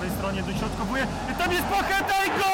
prawej stronie dośrodkowuje. Tam jest Pacheta i gol!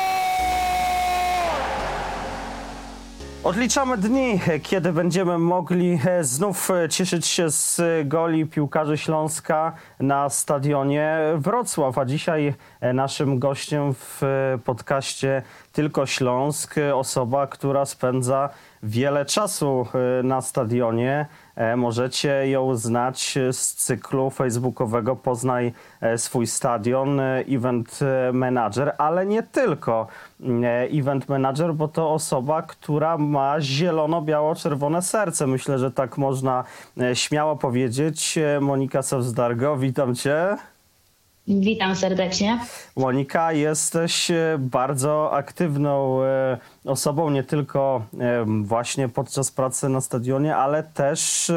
Odliczamy dni, kiedy będziemy mogli e, znów e, cieszyć się z goli piłkarzy Śląska na stadionie Wrocław. A dzisiaj e, naszym gościem w podcaście Tylko Śląsk osoba, która spędza wiele czasu na stadionie. E, Możecie ją znać z cyklu facebookowego Poznaj e, swój stadion, e, event manager, ale nie tylko e, event manager, bo to osoba, która ma zielono-biało-czerwone serce. Myślę, że tak można śmiało powiedzieć. Monika Sowzdargo, witam cię. Witam serdecznie. Monika, jesteś bardzo aktywną osobą, nie tylko właśnie podczas pracy na stadionie, ale też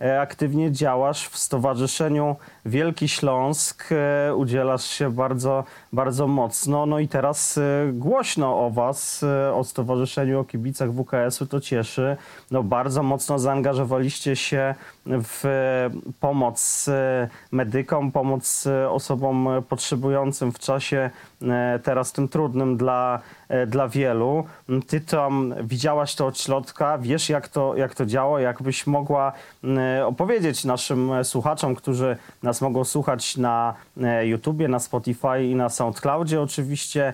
e, aktywnie działasz w Stowarzyszeniu Wielki Śląsk. E, Udzielasz się bardzo, bardzo mocno. No i teraz e, głośno o Was, o Stowarzyszeniu, o kibicach WKS-u, to cieszy. No bardzo mocno zaangażowaliście się w pomoc medykom, pomoc osobom potrzebującym w czasie teraz tym trudnym dla, dla wielu. Ty tam widziałaś to od środka, wiesz jak to, jak to działa, jakbyś mogła e, opowiedzieć naszym e, słuchaczom, którzy nas mogą słuchać na e, YouTubie, na Spotify i na SoundCloudzie oczywiście,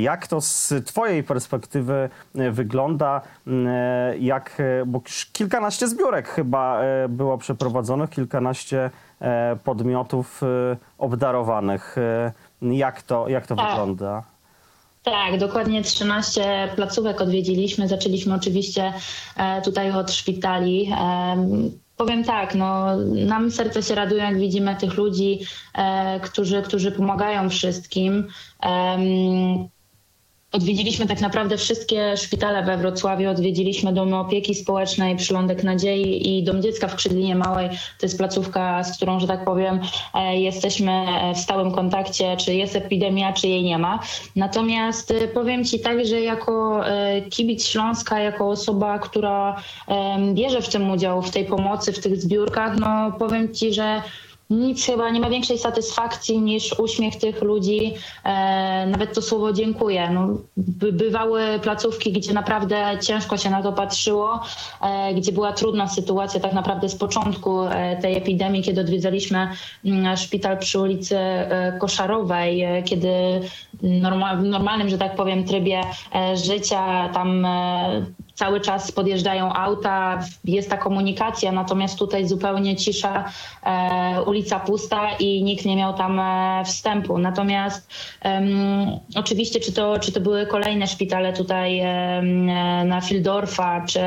jak to z twojej perspektywy wygląda, e, jak, bo już kilkanaście zbiórek chyba było przeprowadzonych, kilkanaście podmiotów obdarowanych. Jak to, jak to Tak. wygląda? Tak, dokładnie 13 placówek odwiedziliśmy. Zaczęliśmy oczywiście e, tutaj od szpitali. Em, Powiem tak, no, nam serce się raduje, jak widzimy tych ludzi, e, którzy, którzy pomagają wszystkim. Em, Odwiedziliśmy tak naprawdę wszystkie szpitale we Wrocławiu, odwiedziliśmy Dom Opieki Społecznej, Przylądek Nadziei i Dom Dziecka w Krzydlinie Małej. To jest placówka, z którą, że tak powiem, e, jesteśmy e, w stałym kontakcie, czy jest epidemia, czy jej nie ma. Natomiast e, powiem Ci tak, że jako kibic Śląska, jako osoba, która bierze w tym udział, w tej pomocy, w tych zbiórkach, no powiem Ci, że nic chyba nie ma większej satysfakcji niż uśmiech tych ludzi, e, nawet to słowo dziękuję. No, by, bywały placówki, gdzie naprawdę ciężko się na to patrzyło, e, gdzie była trudna sytuacja tak naprawdę z początku e, tej epidemii, kiedy odwiedzaliśmy mm, szpital przy ulicy e, Koszarowej, e, kiedy norma, w normalnym, że tak powiem, trybie e, życia tam cały czas podjeżdżają auta, jest ta komunikacja, natomiast tutaj zupełnie cisza, e, ulica pusta i nikt nie miał tam e, wstępu. Natomiast oczywiście, czy to, czy to były kolejne szpitale tutaj e, na Fildorfa, czy,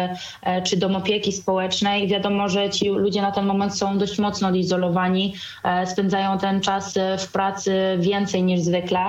e, czy Dom Opieki Społecznej, wiadomo, że ci ludzie na ten moment są dość mocno odizolowani, e, spędzają ten czas e, w pracy więcej niż zwykle.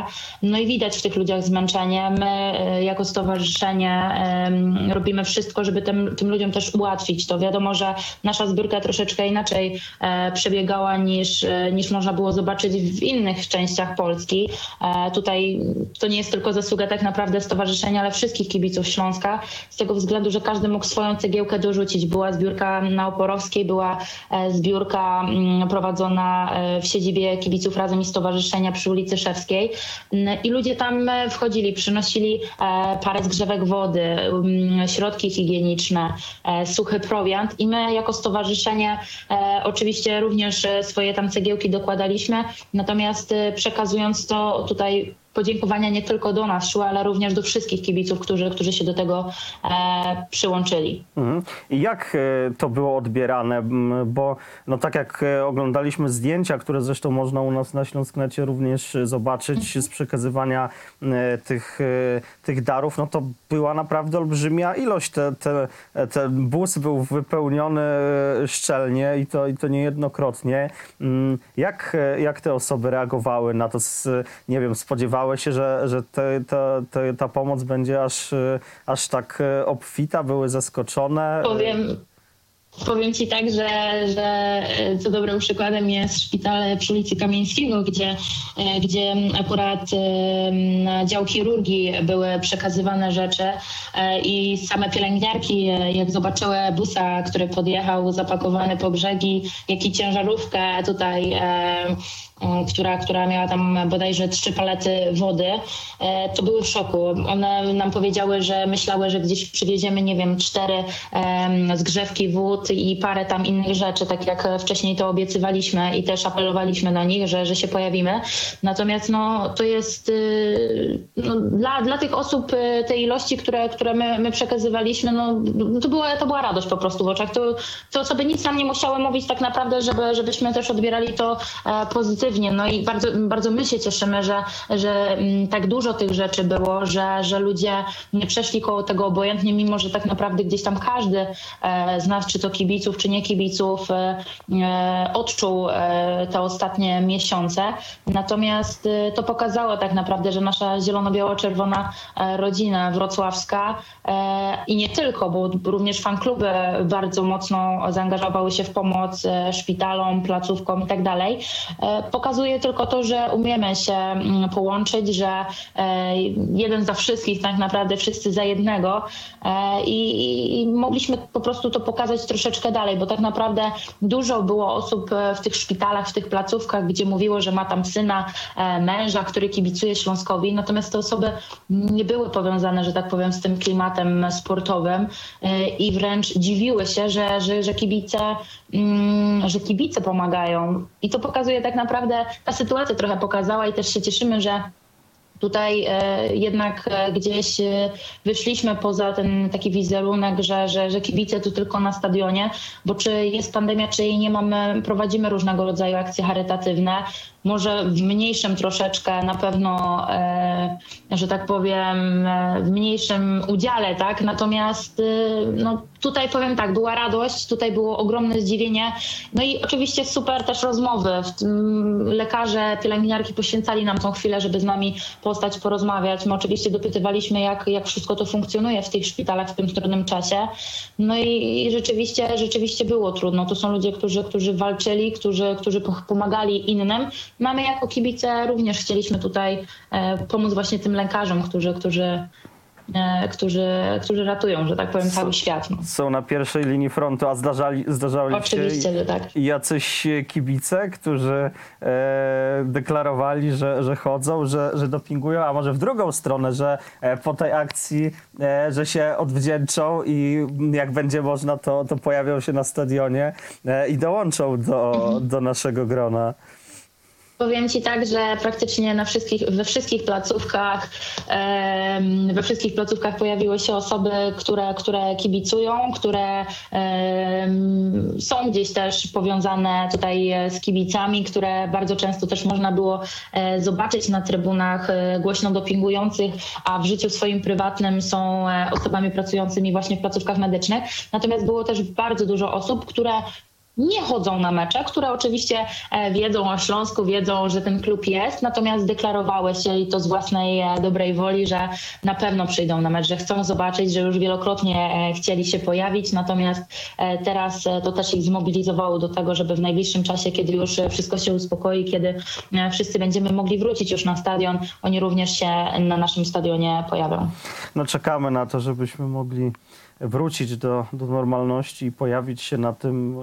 No i widać w tych ludziach zmęczenie. My e, jako stowarzyszenie em, robimy wszystko, żeby tym, tym ludziom też ułatwić to. Wiadomo, że nasza zbiórka troszeczkę inaczej e, przebiegała niż, e, niż można było zobaczyć w innych częściach Polski. E, tutaj to nie jest tylko zasługa tak naprawdę stowarzyszenia, ale wszystkich kibiców Śląska, z tego względu, że każdy mógł swoją cegiełkę dorzucić. Była zbiórka na Oporowskiej, była zbiórka mm, prowadzona w siedzibie kibiców Razem i Stowarzyszenia przy ulicy Szewskiej i ludzie tam wchodzili, przynosili parę zgrzewek wody, mm, środki higieniczne, e, suchy prowiant. I my jako stowarzyszenie e, oczywiście również e, swoje tam cegiełki dokładaliśmy, natomiast przekazując to tutaj podziękowania nie tylko do nas szły, ale również do wszystkich kibiców, którzy, którzy się do tego e, przyłączyli. Mhm. I jak e, to było odbierane? Bo no tak jak e, oglądaliśmy zdjęcia, które zresztą można u nas na Śląsknecie również e, zobaczyć z przekazywania tych, tych darów, no to była naprawdę olbrzymia ilość. Te, te, ten bus był wypełniony szczelnie i to, i to niejednokrotnie. Mm, Jak, jak te osoby reagowały na to? Nie wiem, spodziewały się, że, że te, te, te, ta pomoc będzie aż, e, aż tak e, obfita, były zaskoczone. Powiem, powiem ci tak, że, że e, co dobrym przykładem jest szpital przy ulicy Kamieńskiego, gdzie, gdzie akurat na dział chirurgii były przekazywane rzeczy i same pielęgniarki, jak zobaczyły busa, który podjechał zapakowany po brzegi, jak i ciężarówkę tutaj która, która miała tam bodajże trzy palety wody, e, to były w szoku. One nam powiedziały, że myślały, że gdzieś przywieziemy, nie wiem, cztery zgrzewki wód i parę tam innych rzeczy, tak jak wcześniej to obiecywaliśmy i też apelowaliśmy do nich, że, że się pojawimy. Natomiast no, to jest y, no, dla, dla tych osób y, tej ilości, które, które my, my przekazywaliśmy, no, to, była, to była radość po prostu w oczach. To, to osoby nic nam nie musiały mówić tak naprawdę, żeby, żebyśmy też odbierali to e, pozytywnie. No i bardzo, bardzo my się cieszymy, że, że mm, tak dużo tych rzeczy było, że, że ludzie nie przeszli koło tego obojętnie, mimo że tak naprawdę gdzieś tam każdy e, z nas, czy to kibiców, czy nie kibiców, e, e, odczuł te ostatnie miesiące. Natomiast to pokazało tak naprawdę, że nasza zielono-biało-czerwona rodzina wrocławska i nie tylko, bo również fankluby bardzo mocno zaangażowały się w pomoc szpitalom, placówkom i tak Pokazuje tylko to, że umiemy się mm, połączyć, że e, jeden za wszystkich, tak naprawdę wszyscy za jednego E, i, i- mogliśmy po prostu to pokazać troszeczkę dalej, bo tak naprawdę dużo było osób e, w tych szpitalach, w tych placówkach, gdzie mówiło, że ma tam syna, męża, który kibicuje Śląskowi, natomiast te osoby nie były powiązane, że tak powiem, z tym klimatem sportowym i wręcz dziwiły się, że, że, że kibice że kibice pomagają. I to pokazuje tak naprawdę, ta sytuacja trochę pokazała i też się cieszymy, że Tutaj e, jednak e, gdzieś e, wyszliśmy poza ten taki wizerunek, że, że, że kibice tu tylko na stadionie, bo czy jest pandemia, czy jej nie mamy, prowadzimy różnego rodzaju akcje charytatywne. Może w mniejszym troszeczkę, na pewno, e, że tak powiem, e, w mniejszym udziale, tak? Natomiast e, no, tutaj powiem tak, była radość, tutaj było ogromne zdziwienie. No i oczywiście super też rozmowy. Lekarze, pielęgniarki poświęcali nam tą chwilę, żeby z nami postać, porozmawiać. My oczywiście dopytywaliśmy, jak, jak wszystko to funkcjonuje w tych szpitalach w tym trudnym czasie. No i, i rzeczywiście, rzeczywiście było trudno. To są ludzie, którzy, którzy walczyli, którzy, którzy po- pomagali innym. No a my jako kibice również chcieliśmy tutaj e, pomóc właśnie tym lekarzom, którzy, którzy, e, którzy, którzy ratują, że tak powiem, cały świat. No. Są na pierwszej linii frontu, a zdarzali, zdarzali Oczywiście, się że tak. jacyś kibice, którzy e, deklarowali, że, że chodzą, że, że dopingują, a może w drugą stronę, że e, po tej akcji, e, że się odwdzięczą i jak będzie można, to, to pojawią się na stadionie e, i dołączą do, do naszego grona. Powiem Ci tak, że praktycznie na wszystkich, we wszystkich placówkach, we wszystkich placówkach pojawiły się osoby, które, które kibicują, które są gdzieś też powiązane tutaj e, z kibicami, które bardzo często też można było e, zobaczyć na trybunach e, głośno dopingujących, a w życiu swoim prywatnym są osobami pracującymi właśnie w placówkach medycznych. Natomiast było też bardzo dużo osób, które nie chodzą na mecze, które oczywiście e, wiedzą o Śląsku, wiedzą, że ten klub jest, natomiast deklarowały się i to z własnej e, dobrej woli, że na pewno przyjdą na mecz, że chcą zobaczyć, że już wielokrotnie e, chcieli się pojawić, natomiast teraz to też ich zmobilizowało do tego, żeby w najbliższym czasie, kiedy już wszystko się uspokoi, kiedy wszyscy będziemy mogli wrócić już na stadion, oni również się na naszym stadionie pojawią. No czekamy na to, żebyśmy mogli wrócić do, do normalności i pojawić się na tym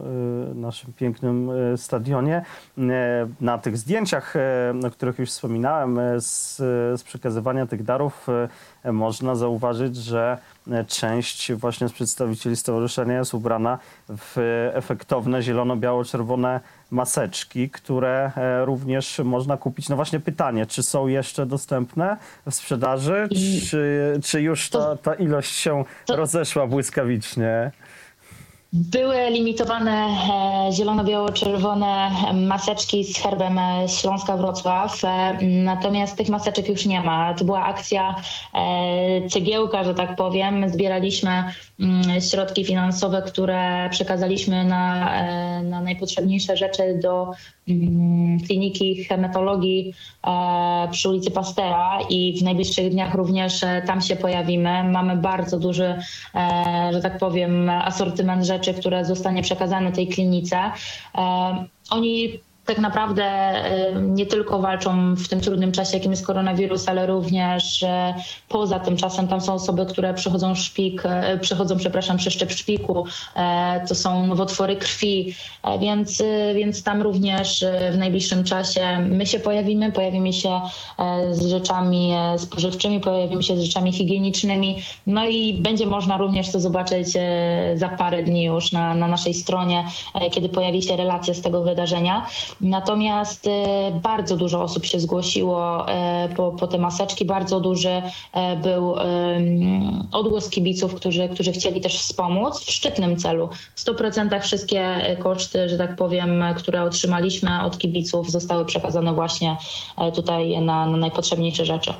e, naszym pięknym e, stadionie. E, Na tych zdjęciach, o których już wspominałem, z, z przekazywania tych darów można zauważyć, że część właśnie z przedstawicieli stowarzyszenia jest ubrana w efektowne zielono-biało-czerwone maseczki, które e, również można kupić. No właśnie pytanie, czy są jeszcze dostępne w sprzedaży, czy, czy już ta, ta ilość się rozeszła błyskawicznie? Były limitowane e, zielono-biało-czerwone maseczki z herbem e, Śląska Wrocław, e, natomiast tych maseczek już nie ma. To była akcja cegiełka, że tak powiem. Zbieraliśmy mm, środki finansowe, które przekazaliśmy na, na najpotrzebniejsze rzeczy do mm, kliniki hematologii przy ulicy Pastera i w najbliższych dniach również tam się pojawimy. Mamy bardzo duży, że tak powiem, asortyment rzeczy, które zostanie przekazane tej klinice. E, Oni tak naprawdę e, nie tylko walczą w tym trudnym czasie, jakim jest koronawirus, ale również e, poza tym czasem tam są osoby, które przechodzą szpik, e, przechodzą, przepraszam, przeszczep szpiku, to są nowotwory krwi, więc, więc tam również w najbliższym czasie my się pojawimy, pojawimy się z rzeczami spożywczymi, pojawimy się z rzeczami higienicznymi, no i będzie można również to zobaczyć za parę dni już na, na naszej stronie, kiedy pojawi się relacja z tego wydarzenia. Natomiast e, bardzo dużo osób się zgłosiło e, po, po te maseczki, bardzo duży e, był odgłos kibiców, którzy, którzy chcieli też wspomóc w szczytnym celu. W 100% wszystkie koszty, że tak powiem, które otrzymaliśmy od kibiców zostały przekazane właśnie tutaj na, na najpotrzebniejsze rzeczy.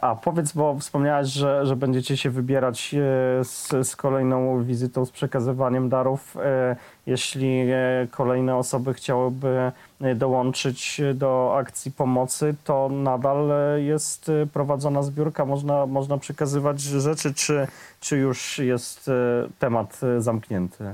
A powiedz, bo wspomniałaś, że, że będziecie się wybierać z, z kolejną wizytą, z przekazywaniem darów. Jeśli e, kolejne osoby chciałyby e, dołączyć do akcji pomocy, to nadal e, jest prowadzona zbiórka, można, można przekazywać rzeczy, czy, czy już jest temat zamknięty?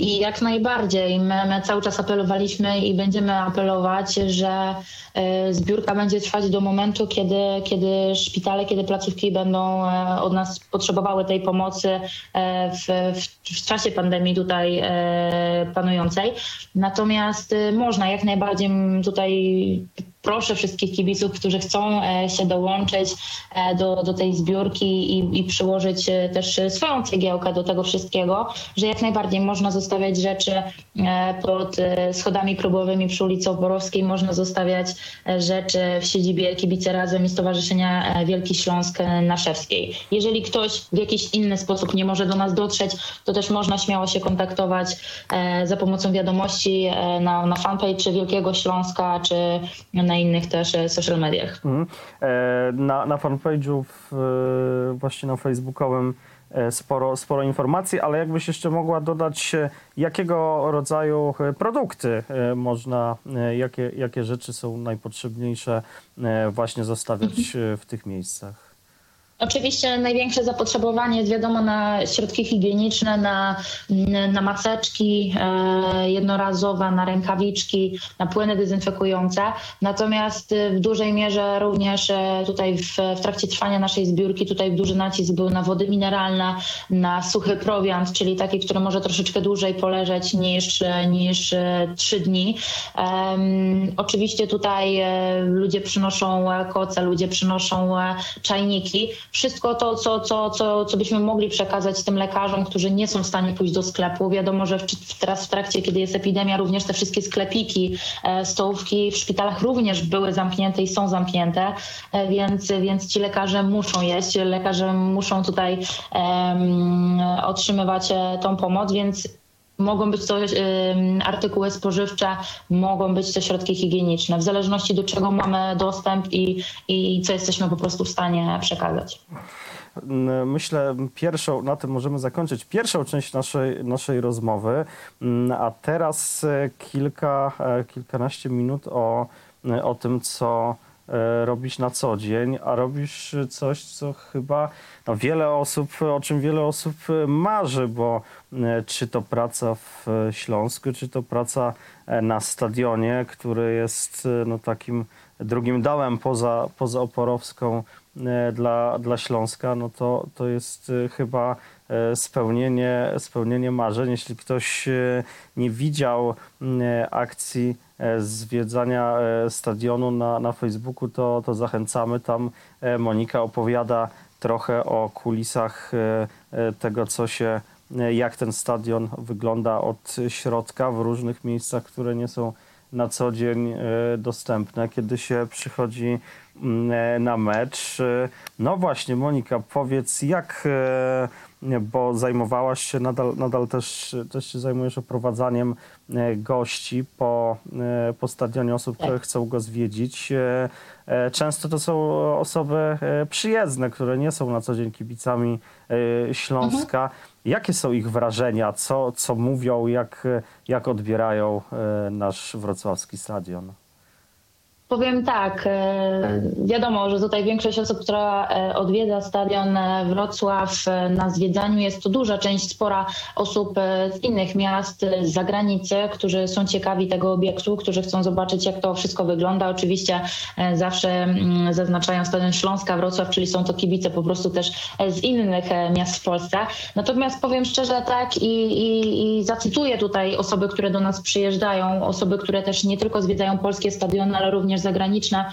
I jak najbardziej. My, my cały czas apelowaliśmy i będziemy apelować, że e, zbiórka będzie trwać do momentu, kiedy, kiedy szpitale, kiedy placówki będą e, od nas potrzebowały tej pomocy e, w, w, w czasie pandemii tutaj panującej. Natomiast można jak najbardziej tutaj proszę wszystkich kibiców, którzy chcą e, się dołączyć e, do, do tej zbiórki i, i przyłożyć e, też swoją cegiełkę do tego wszystkiego, że jak najbardziej można zostawiać rzeczy pod schodami próbowymi przy ulicy Oborowskiej, można zostawiać rzeczy w siedzibie Kibice Razem i Stowarzyszenia Wielki Śląsk Naszewskiej. Jeżeli ktoś w jakiś inny sposób nie może do nas dotrzeć, to też można śmiało się kontaktować za pomocą wiadomości na, na fanpage Wielkiego Śląska, czy na innych też e, social mediach. Mhm. E, Na, na fanpage'u e, właśnie na facebookowym sporo, sporo informacji, ale jakbyś jeszcze mogła dodać, jakiego rodzaju produkty można, jakie, jakie rzeczy są najpotrzebniejsze właśnie zostawiać e, w tych miejscach? Oczywiście największe zapotrzebowanie jest wiadomo na środki higieniczne, na, na maseczki e, jednorazowe, na rękawiczki, na płyny dezynfekujące. Natomiast e, w dużej mierze również e, tutaj w, w trakcie trwania naszej zbiórki tutaj duży nacisk był na wody mineralne, na suchy prowiant, czyli taki, który może troszeczkę dłużej poleżeć niż, niż e, trzy dni. Em, oczywiście tutaj ludzie przynoszą koce, ludzie przynoszą czajniki. Wszystko to, co, co, co, co byśmy mogli przekazać tym lekarzom, którzy nie są w stanie pójść do sklepu. Wiadomo, że w, teraz w trakcie, kiedy jest epidemia, również te wszystkie sklepiki, e, stołówki w szpitalach również były zamknięte i są zamknięte, e, więc, więc ci lekarze muszą jeść, lekarze muszą tutaj em, otrzymywać e, tą pomoc, więc Mogą być to artykuły spożywcze, mogą być to środki higieniczne, w zależności do czego mamy dostęp i, i co jesteśmy po prostu w stanie przekazać. Myślę, pierwszą, na tym możemy zakończyć pierwszą część naszej, naszej rozmowy, a teraz e, kilka, e, kilkanaście minut o, o tym, co e, robisz na co dzień, a robisz coś, co chyba no, wiele osób, o czym wiele osób e, marzy, bo e, czy to praca w Śląsku, czy to praca na stadionie, który jest no, takim drugim dołem poza, poza Oporowską dla, dla Śląska, no to, to jest chyba spełnienie, spełnienie marzeń. Jeśli ktoś nie widział akcji zwiedzania e, stadionu na, na Facebooku, to, to zachęcamy. Tam e, Monika opowiada trochę o kulisach e, e, tego, co się, e, jak ten stadion wygląda od środka w różnych miejscach, które nie są na co dzień e, dostępne, kiedy się przychodzi mm, e, na mecz. E, No właśnie, Monika, powiedz, jak, e, bo zajmowałaś się, nadal, nadal też, też się zajmujesz oprowadzaniem e, gości po, e, po stadionie, osób, które chcą go zwiedzić. E, Często to są osoby przyjezdne, które nie są na co dzień kibicami Śląska. Jakie są ich wrażenia? Co, co mówią? Jak, jak odbierają nasz wrocławski stadion? Powiem tak, e, wiadomo, że tutaj większość osób, która e, odwiedza stadion e, Wrocław na zwiedzaniu jest to duża część, spora osób z innych miast, z zagranicy, którzy są ciekawi tego obiektu, którzy chcą zobaczyć jak to wszystko wygląda. Oczywiście zawsze mm, zaznaczają stadion Śląska Wrocław, czyli są to kibice po prostu też z innych miast w Polsce. Natomiast powiem szczerze tak i, i, i zacytuję tutaj osoby, które do nas przyjeżdżają, osoby, które też nie tylko zwiedzają polskie stadiony, ale również zagraniczne,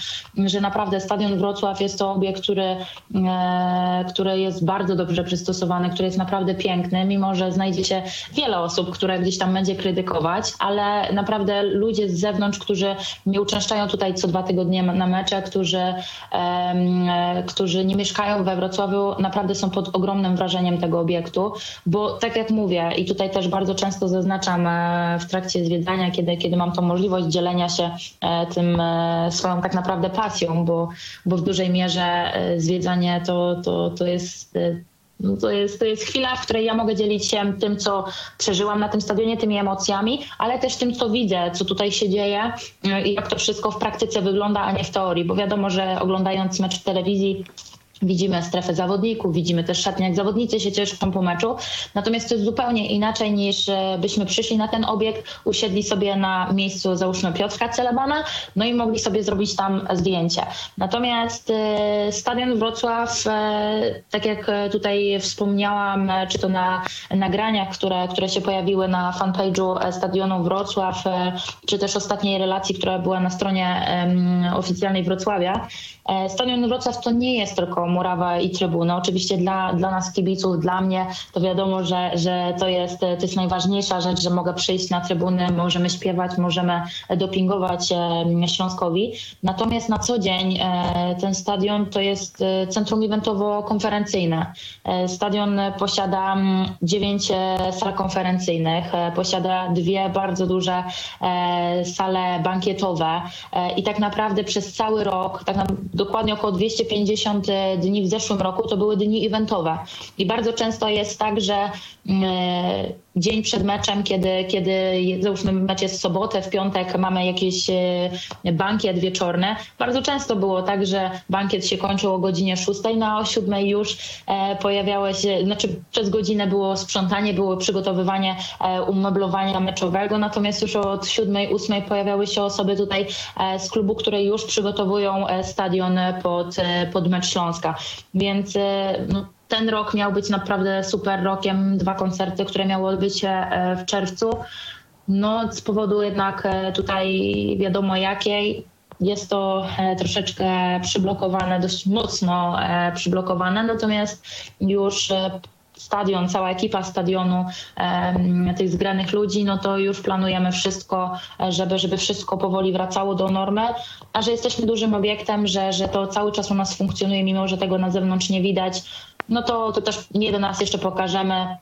że naprawdę Stadion Wrocław jest to obiekt, który, e, który jest bardzo dobrze przystosowany, który jest naprawdę piękny, mimo że znajdzie się wiele osób, które gdzieś tam będzie krytykować, ale naprawdę ludzie z zewnątrz, którzy nie uczęszczają tutaj co dwa tygodnie na mecze, którzy, e, którzy nie mieszkają we Wrocławiu, naprawdę są pod ogromnym wrażeniem tego obiektu, bo tak jak mówię i tutaj też bardzo często zaznaczam e, w trakcie zwiedzania, kiedy, kiedy mam tą możliwość dzielenia się tym swoją tak naprawdę pasją, bo, bo w dużej mierze e, zwiedzanie to, to, to jest e, no to jest, to jest chwila, w której ja mogę dzielić się tym, co przeżyłam na tym stadionie, tymi emocjami, ale też tym, co widzę, co tutaj się dzieje e, i jak to wszystko w praktyce wygląda, a nie w teorii, bo wiadomo, że oglądając mecz w telewizji Widzimy strefę zawodników, widzimy też szatnie, jak zawodnicy się cieszą po meczu. Natomiast to jest zupełnie inaczej niż e, byśmy przyszli na ten obiekt, usiedli sobie na miejscu, załóżmy Piotrka Celebana, no i mogli sobie zrobić tam zdjęcie. Natomiast e, Stadion Wrocław, e, tak jak tutaj wspomniałam, czy to na nagraniach, które, które się pojawiły na fanpage'u Stadionu Wrocław, czy też ostatniej relacji, która była na stronie oficjalnej Wrocławia, Stadion Wrocław to nie jest tylko murawa i trybuna. Oczywiście dla, dla nas kibiców, dla mnie to wiadomo, że, że to, jest, to jest najważniejsza rzecz, że mogę przyjść na trybuny, możemy śpiewać, możemy dopingować Śląskowi. Natomiast na co dzień e, ten stadion to jest e, centrum eventowo-konferencyjne. E, stadion posiada mm, dziewięć sal konferencyjnych, posiada dwie bardzo duże sale bankietowe i tak naprawdę przez cały rok, tak dokładnie około 250 dni w zeszłym roku to były dni eventowe. I bardzo często jest tak, że mm, e, dzień przed meczem, kiedy, kiedy załóżmy mecz jest w sobotę, w piątek mamy jakiś e, bankiet wieczorny. Bardzo często było tak, że bankiet się kończył o godzinie 6, no o 7 już e, pojawiało się, znaczy przez godzinę było sprzątanie, było przygotowywanie umeblowania meczowego, natomiast już od 7, 8 pojawiały się osoby tutaj z klubu, które już przygotowują stadion pod, pod mecz Śląska. Więc no, ten rok miał być naprawdę super rokiem. Dwa koncerty, które miały odbyć się e, w czerwcu. No, z powodu jednak e, tutaj wiadomo jakiej, jest to e, troszeczkę przyblokowane, dość mocno przyblokowane, natomiast już stadion, cała ekipa stadionu, tych zgranych ludzi, no to już planujemy wszystko, żeby, żeby wszystko powoli wracało do normy, a że jesteśmy dużym obiektem, że, że to cały czas u nas funkcjonuje, mimo że tego na zewnątrz nie widać, no to, to też nie do nas jeszcze pokażemy,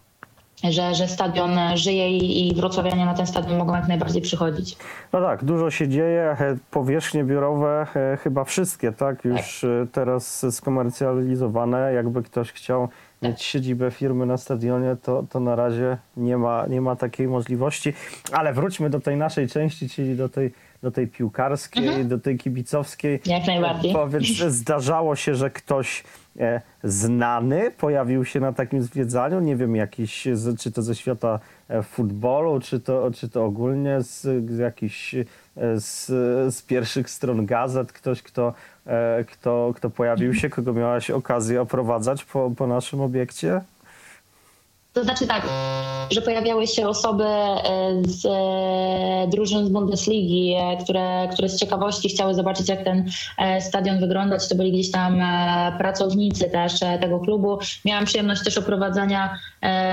że, że stadion żyje i, i wrocławianie na ten stadion mogą jak najbardziej przychodzić. No tak, dużo się dzieje, powierzchnie biurowe e, chyba wszystkie, tak, już tak. E, teraz skomercjalizowane, jakby ktoś chciał mieć siedzibę firmy na stadionie, to, to na razie nie ma, nie ma takiej możliwości. Ale wróćmy do tej naszej części, czyli do tej, do tej piłkarskiej, mhm. do tej kibicowskiej. Jak najbardziej. Powiedz, zdarzało się, że ktoś e, znany pojawił się na takim zwiedzaniu? Nie wiem, jakiś, czy to ze świata e, futbolu, czy to, czy to ogólnie z, z jakichś e, z, z pierwszych stron gazet, ktoś, kto E, kto, kto pojawił się, kogo miałaś okazję oprowadzać po, po naszym obiekcie? To znaczy tak, że pojawiały się osoby e, z e, drużyn z Bundesligi, e, które, które z ciekawości chciały zobaczyć, jak ten stadion wyglądać. To byli gdzieś tam pracownicy też tego klubu. Miałam przyjemność też oprowadzania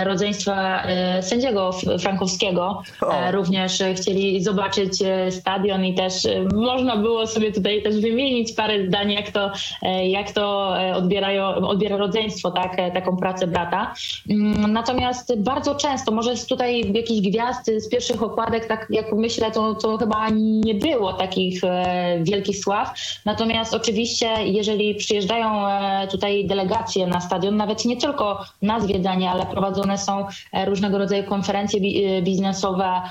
rodzeństwa sędziego Frankowskiego. O. Również chcieli zobaczyć stadion i też można było sobie tutaj też wymienić parę zdań, jak to, jak to odbierają, odbiera rodzeństwo, tak, taką pracę brata. Natomiast natomiast bardzo często, może tutaj jakichś gwiazd z pierwszych okładek, tak jak myślę, to, to chyba nie było takich e, wielkich sław. Natomiast oczywiście, jeżeli przyjeżdżają e, tutaj delegacje na stadion, nawet nie tylko na zwiedzanie, ale prowadzone są e, różnego rodzaju konferencje bi- biznesowe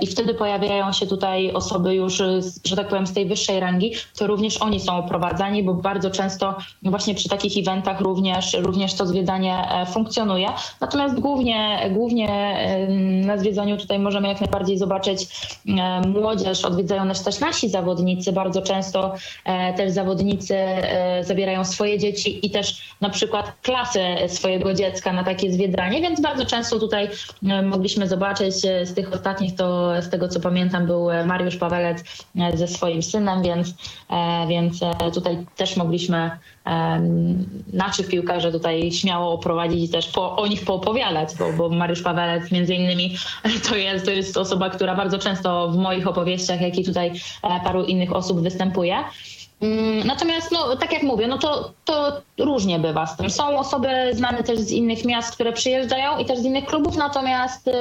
i wtedy pojawiają się tutaj osoby już, że tak powiem, z tej wyższej rangi, to również oni są oprowadzani, bo bardzo często właśnie przy takich eventach również, również to zwiedzanie funkcjonuje. Natomiast głównie, głównie e, na zwiedzaniu tutaj możemy jak najbardziej zobaczyć młodzież, odwiedzają nas też nasi zawodnicy. Bardzo często e, też zawodnicy e, zabierają swoje dzieci i też na przykład klasy swojego dziecka na takie zwiedzanie, więc bardzo często tutaj e, mogliśmy zobaczyć z tych ostatnich, to z tego co pamiętam był Mariusz Pawelec ze swoim synem, więc, więc tutaj też mogliśmy naszych piłkarzy tutaj śmiało oprowadzić i też po, o nich poopowiadać, bo, bo Mariusz Pawelec między innymi to jest, to jest osoba, która bardzo często w moich opowieściach, jak i tutaj e, paru innych osób występuje. Mm, Natomiast, no, tak jak mówię, no to, to różnie bywa z tym. Są osoby znane też z innych miast, które przyjeżdżają i też z innych klubów, natomiast y,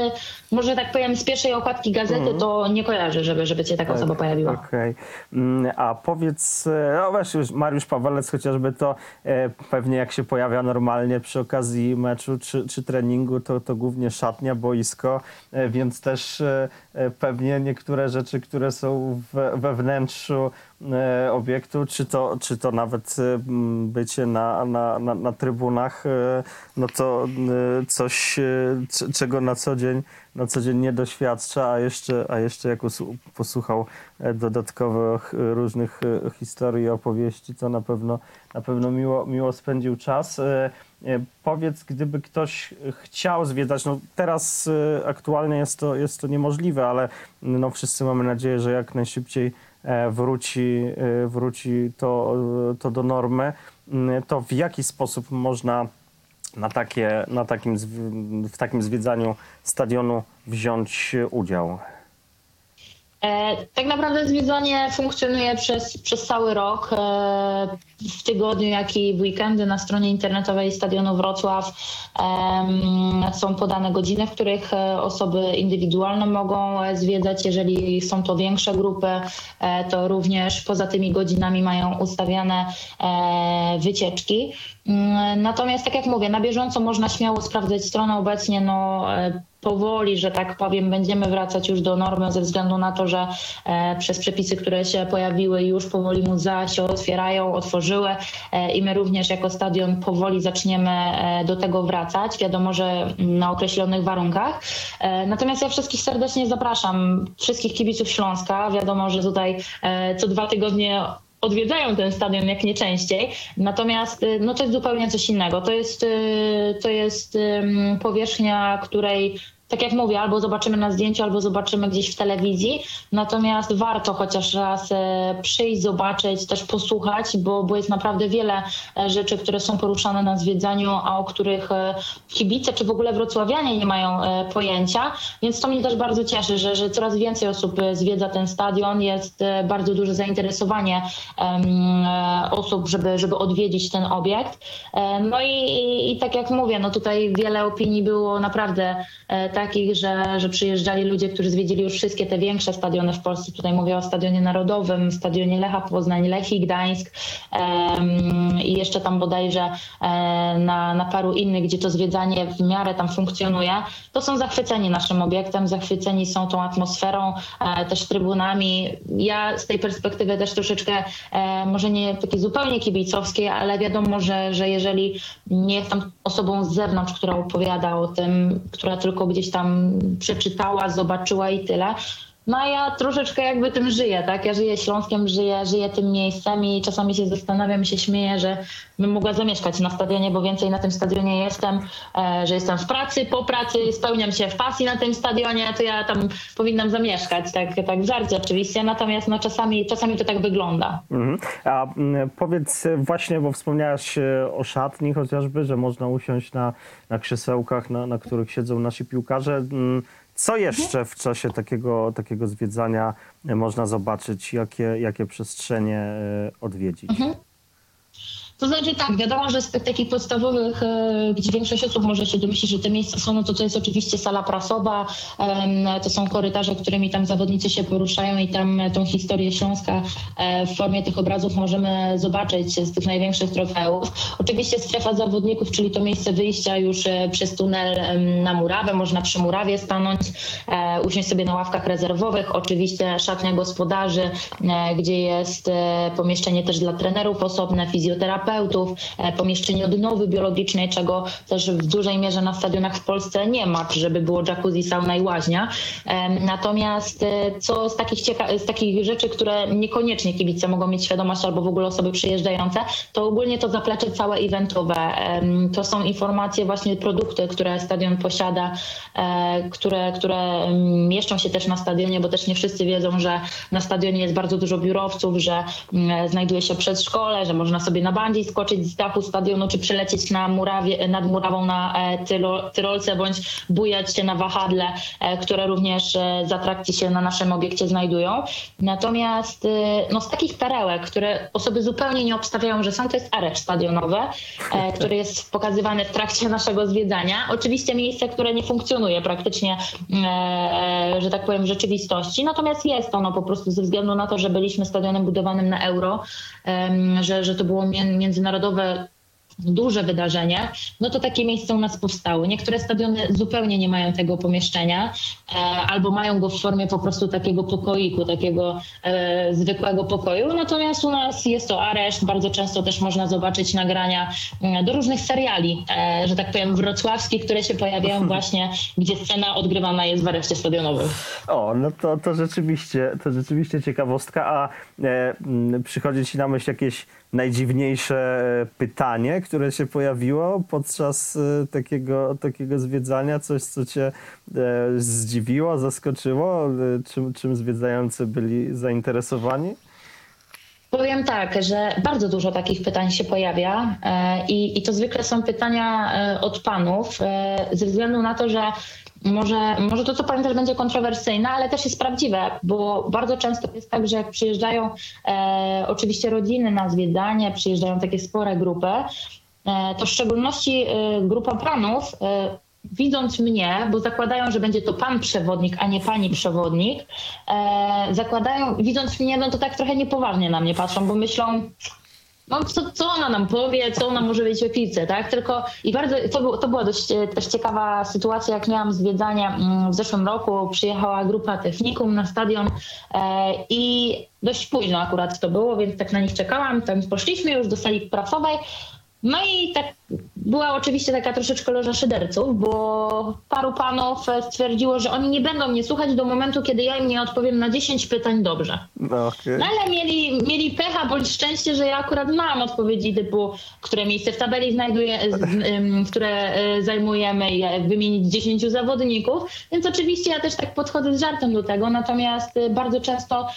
może tak powiem z pierwszej okładki gazety to nie kojarzę, żeby, żeby cię taka osoba pojawiła. Okej. Mm, A powiedz, e, no wiesz, już Mariusz Pawelec chociażby to e, pewnie jak się pojawia normalnie przy okazji meczu czy, czy treningu, to, to głównie szatnia, boisko, e, więc też pewnie niektóre rzeczy, które są we, we wnętrzu e, obiektu, czy to, czy to nawet e, bycie na, na, na, na trybunach, e, no to e, coś, e, czego na co dzień na co dzień nie doświadcza, a jeszcze, a jeszcze jak posłuchał e, dodatkowych e, różnych e, historii, opowieści, to na pewno, na pewno miło, miło spędził czas. E, Powiedz, gdyby ktoś chciał zwiedzać, no teraz e, aktualnie jest to, jest to niemożliwe, ale no wszyscy mamy nadzieję, że jak najszybciej e, wróci, wróci to, to do normy, Mm, to w jaki sposób można na, takie, na takim, w takim zwiedzaniu stadionu wziąć udział? E, Tak naprawdę zwiedzanie funkcjonuje przez, przez cały rok. E, W tygodniu, jak i w weekendy na stronie internetowej Stadionu Wrocław są podane godziny, w których e, osoby indywidualne mogą zwiedzać. Jeżeli są to większe grupy, to również poza tymi godzinami mają ustawiane wycieczki. Mm, Natomiast, tak jak mówię, na bieżąco można śmiało sprawdzać stronę obecnie. No, e, powoli, że tak powiem, będziemy wracać już do normy ze względu na to, że e, przez przepisy, które się pojawiły, już powoli muzea się otwierają, otworzyły e, i my również jako stadion powoli zaczniemy do tego wracać. Wiadomo, że na określonych warunkach. Natomiast ja wszystkich serdecznie zapraszam, wszystkich kibiców Śląska. Wiadomo, że tutaj co dwa tygodnie odwiedzają ten stadion jak nie częściej. Natomiast y, no to jest zupełnie coś innego. To jest, y, to jest powierzchnia, której tak jak mówię, albo zobaczymy na zdjęciu, albo zobaczymy gdzieś w telewizji. Natomiast warto chociaż raz e, przyjść, zobaczyć, też posłuchać, bo, bo jest naprawdę wiele e, rzeczy, które są poruszane na zwiedzaniu, a o których e, kibice czy w ogóle wrocławianie nie mają pojęcia. Więc to mnie też bardzo cieszy, że, że coraz więcej osób zwiedza ten stadion. Jest bardzo duże zainteresowanie osób, żeby, żeby odwiedzić ten obiekt. No i, i, i tak jak mówię, no tutaj wiele opinii było naprawdę takich, że, że przyjeżdżali ludzie, którzy zwiedzili już wszystkie te większe stadiony w Polsce. Tutaj mówię o Stadionie Narodowym, Stadionie Lecha Poznań, Lechii Gdańsk em, i jeszcze tam bodajże e, na, na paru innych, gdzie to zwiedzanie w miarę tam funkcjonuje. To są zachwyceni naszym obiektem, zachwyceni są tą atmosferą, e, też trybunami. Ja z tej perspektywy też troszeczkę, e, może nie takiej zupełnie kibicowskiej, ale wiadomo, że, że jeżeli nie jestem osobą z zewnątrz, która opowiada o tym, która tylko gdzieś tam przeczytała, zobaczyła i tyle, no a ja troszeczkę jakby tym żyję, tak? Ja żyję Śląskiem, żyję, żyję tym miejscem i czasami się zastanawiam się śmieję, że bym mogła zamieszkać na stadionie, bo więcej na tym stadionie jestem, e, że jestem w pracy, po pracy, spełniam się w pasji na tym stadionie, to ja tam powinnam zamieszkać, tak, tak w żarcie oczywiście, natomiast no czasami, czasami to tak wygląda. Mhm. A powiedz e, właśnie, bo wspomniałaś e, o szatni chociażby, że można usiąść na, na krzesełkach, na, na których siedzą nasi piłkarze. Co jeszcze w czasie takiego, takiego zwiedzania e, można zobaczyć? Jakie, jakie przestrzenie e, odwiedzić? To znaczy tak, wiadomo, że z tych takich podstawowych, e, gdzie większość osób może się domyślić, że te miejsca są, no to to jest oczywiście sala prasowa, to są korytarze, którymi tam zawodnicy się poruszają i tam tą historię Śląska e, w formie tych obrazów możemy zobaczyć z tych największych trofeów. Oczywiście strefa zawodników, czyli to miejsce wyjścia już e, przez tunel na murawę, można przy murawie stanąć, usiąść sobie na ławkach rezerwowych, oczywiście szatnia gospodarzy, gdzie jest pomieszczenie też dla trenerów osobne, fizjoterapeutów, e, pomieszczenie odnowy biologicznej, czego też w dużej mierze na stadionach w Polsce nie ma, żeby było jacuzzi, sauna i łaźnia. Natomiast e, co z takich, cieka- z takich rzeczy, które niekoniecznie kibice mogą mieć świadomość albo w ogóle osoby przyjeżdżające, to ogólnie to zaplecze całe eventowe. To są informacje, właśnie produkty, które stadion posiada, e, które, które mieszczą się też na stadionie, bo też nie wszyscy wiedzą, że na stadionie jest bardzo dużo biurowców, że mm, znajduje się przedszkole, że można sobie na bandzi skoczyć z dachu stadionu, czy przelecieć na murawie, nad murawą na e, tylo, tyrolce, bądź bujać się na wahadle, e, które również e, z atrakcji się na naszym obiekcie znajdują. Natomiast no, z takich perełek, które osoby zupełnie nie obstawiają, że są, to jest areszt stadionowy, e, który jest pokazywany w trakcie naszego zwiedzania. Oczywiście miejsce, które nie funkcjonuje praktycznie, że tak powiem, w rzeczywistości, natomiast jest ono po prostu ze względu na to, że byliśmy stadionem budowanym na euro, że, że to było mię- międzynarodowe duże wydarzenie, no to takie miejsca u nas powstały. Niektóre stadiony zupełnie nie mają tego pomieszczenia, e, albo mają go w formie po prostu takiego pokoiku, takiego e, zwykłego pokoju. Natomiast u nas jest to areszt. Bardzo często też można zobaczyć nagrania mm, do różnych seriali, e, że tak powiem, wrocławskich, które się pojawiają właśnie, gdzie scena odgrywana jest w areszcie stadionowym. O, no to, to rzeczywiście, to rzeczywiście ciekawostka. A e, przychodzi ci na myśl jakieś najdziwniejsze pytanie, które się pojawiło podczas e, takiego, takiego zwiedzania? Coś, co cię e, zdziwiło, zaskoczyło? E, czym, czym zwiedzający byli zainteresowani? Powiem tak, że bardzo dużo takich pytań się pojawia e, i, i to zwykle są pytania e, od panów, e, ze względu na to, że może, może to, co powiem, też będzie kontrowersyjne, ale też jest prawdziwe, bo bardzo często jest tak, że jak przyjeżdżają e, oczywiście rodziny na zwiedzanie, przyjeżdżają takie spore grupy, e, to w szczególności e, grupa panów, widząc mnie, bo zakładają, że będzie to pan przewodnik, a nie pani przewodnik, e, zakładają, widząc mnie, no to tak trochę niepoważnie na mnie patrzą, bo myślą, no co, co ona nam powie, co ona może wiedzieć o piłce, tak? Tylko i bardzo, to, było, to była dość e, też ciekawa sytuacja, jak miałam zwiedzanie mm, w zeszłym roku, przyjechała grupa technikum na stadion e, i dość późno akurat to było, więc tak na nich czekałam, tam poszliśmy już do sali prasowej, no i tak była oczywiście taka troszeczkę loża szyderców, bo paru panów e, stwierdziło, że oni nie będą mnie słuchać do momentu, kiedy ja im nie odpowiem na 10 pytań dobrze. No, okej. No ale mieli, mieli pecha bądź szczęście, że ja akurat mam odpowiedzi typu, które miejsce w tabeli znajduje, które y, zajmujemy, i wymienić 10 zawodników. Więc oczywiście ja też tak podchodzę z żartem do tego, natomiast y, bardzo często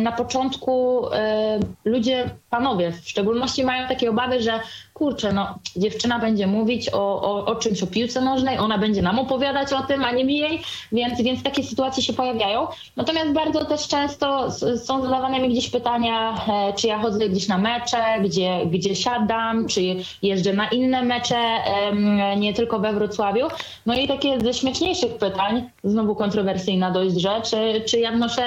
na początku ludzie, panowie w szczególności mają takie obawy, że kurczę, no dziewczyna będzie mówić o, o, o czymś, o piłce nożnej, ona będzie nam opowiadać o tym, a nie mi jej, więc, więc takie sytuacje się pojawiają. Natomiast bardzo też często są zadawane mi gdzieś pytania, e, czy ja chodzę gdzieś na mecze, gdzie, gdzie siadam, czy jeżdżę na inne mecze, nie tylko we Wrocławiu. No i takie ze śmieszniejszych pytań, znowu kontrowersyjna dość rzecz, czy, czy ja wnoszę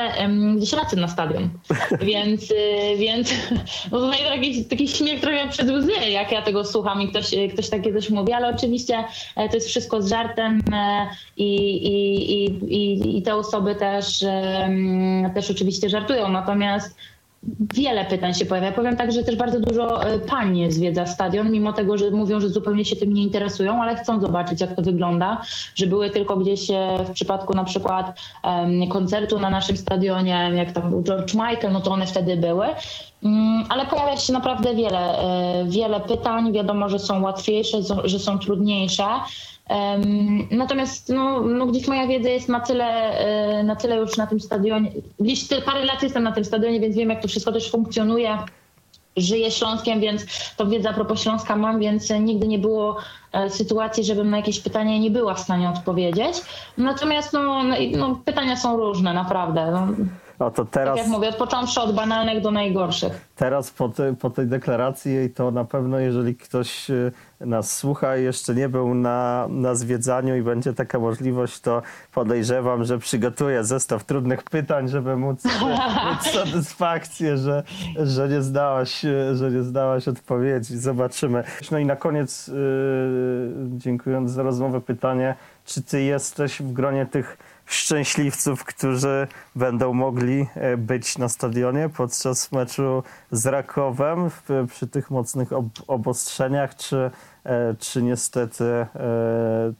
gdzieś rację na stadion. Więc, y, więc no tutaj taki, taki śmiech trochę przez łzy, jak ja tego słucham i ktoś, ktoś takie coś mówi, ale oczywiście e, to jest wszystko z żartem e, i, i, i, i, te osoby też, też oczywiście żartują. Natomiast wiele pytań się pojawia. Powiem tak, że też bardzo dużo e, pań zwiedza stadion, mimo tego, że mówią, że zupełnie się tym nie interesują, ale chcą zobaczyć, jak to wygląda, że były tylko gdzieś e, w przypadku na przykład koncertu na naszym stadionie, jak tam był George Michael, no to one wtedy były. Mm, Ale pojawia się naprawdę wiele, e, wiele pytań. Wiadomo, że są łatwiejsze, że są trudniejsze. Natomiast no, no gdzieś moja wiedza jest na tyle, e, na tyle już na tym stadionie. Gdzieś te parę lat jestem na tym stadionie, więc wiem, jak to wszystko też funkcjonuje. Żyję Śląskiem, więc tą wiedzę a propos Śląska mam, więc nigdy nie było e, sytuacji, żebym na jakieś pytanie nie była w stanie odpowiedzieć. Natomiast no, no, no, pytania są różne, naprawdę. No. No to Tak teraz, jak mówię, począwszy od banalnych do najgorszych. teraz po, tej, po tej deklaracji to na pewno, jeżeli ktoś e, nas słucha i jeszcze nie był na, na zwiedzaniu i będzie taka możliwość, to podejrzewam, że przygotuje zestaw trudnych pytań, żeby móc e, mieć satysfakcję, że, że, nie zdałaś, e, że nie zdałaś odpowiedzi. Zobaczymy. No i na koniec, dziękując za rozmowę, pytanie, czy ty jesteś w gronie tych szczęśliwców, którzy będą mogli e, być na stadionie podczas meczu z Rakowem przy tych mocnych ob, obostrzeniach, czy, e, czy niestety e,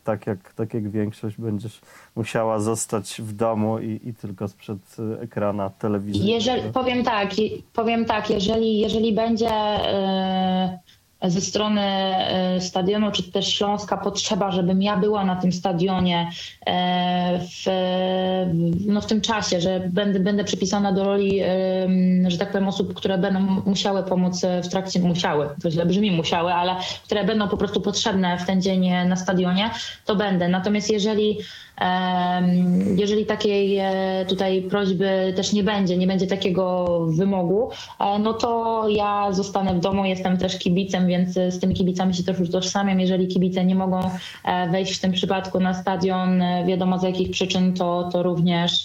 tak, jak, tak jak większość będziesz musiała zostać w domu i, i tylko sprzed ekrana telewizji. Jeżeli, powiem tak, powiem tak, jeżeli, jeżeli będzie e, ze strony e, stadionu, czy też Śląska potrzeba, żebym ja była na tym stadionie e, w, no w tym czasie, że będę, będę przypisana do roli, e, że tak powiem, osób, które będą musiały pomóc w trakcie, musiały, to źle brzmi musiały, ale które będą po prostu potrzebne w ten dzień na stadionie, to będę. Natomiast jeżeli Jeżeli takiej e, tutaj prośby też nie będzie, nie będzie takiego wymogu, e, no to ja zostanę w domu, jestem też kibicem, więc z tymi kibicami się też utożsamiam. Jeżeli kibice nie mogą e, wejść w tym przypadku na stadion, wiadomo z jakich przyczyn, to, to również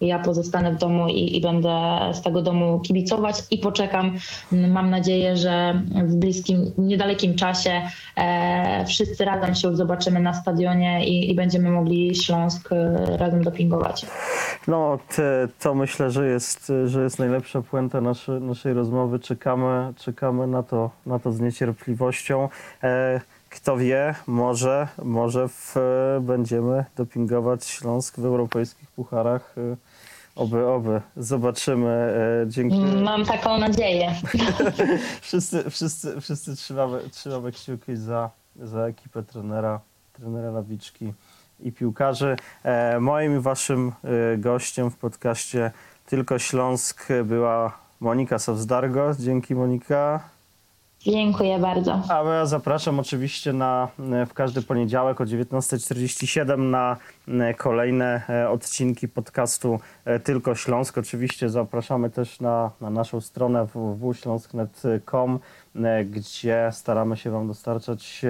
ja pozostanę w domu i, i będę z tego domu kibicować i poczekam. Mam nadzieję, że w bliskim, niedalekim czasie wszyscy razem się zobaczymy na stadionie i, i będziemy mogli Śląsk e, razem dopingować. No, te, to myślę, że jest, że jest najlepsza puenta nasze, naszej rozmowy. Czekamy, czekamy na, to, na to z niecierpliwością. E, kto wie, może, może w, będziemy dopingować Śląsk w europejskich pucharach. E, oby, oby. Zobaczymy. E, dziękuję. Mam taką nadzieję. Wszyscy, wszyscy, wszyscy trzymamy, trzymamy kciuki za, za ekipę trenera, trenera Lawiczki i piłkarzy. E, moim i waszym e, gościem w podcaście Tylko Śląsk była Monika Sowzdargo. Dzięki Monika. Dziękuję bardzo. A ja zapraszam oczywiście na, e, w każdy poniedziałek o 19.47 na e, kolejne e, odcinki podcastu Tylko Śląsk. Oczywiście zapraszamy też na, na naszą stronę www.śląsknet.com, gdzie staramy się Wam dostarczać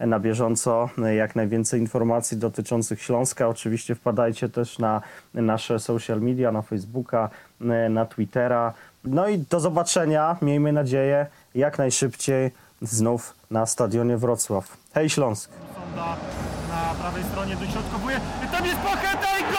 na bieżąco jak najwięcej informacji dotyczących Śląska. Oczywiście wpadajcie też na nasze social media, na Facebooka, na Twittera. No i do zobaczenia, miejmy nadzieję, jak najszybciej znów na stadionie Wrocław. Hej Śląsk! Sonda na prawej stronie dośrodkowuje. Tam jest Pacheta i!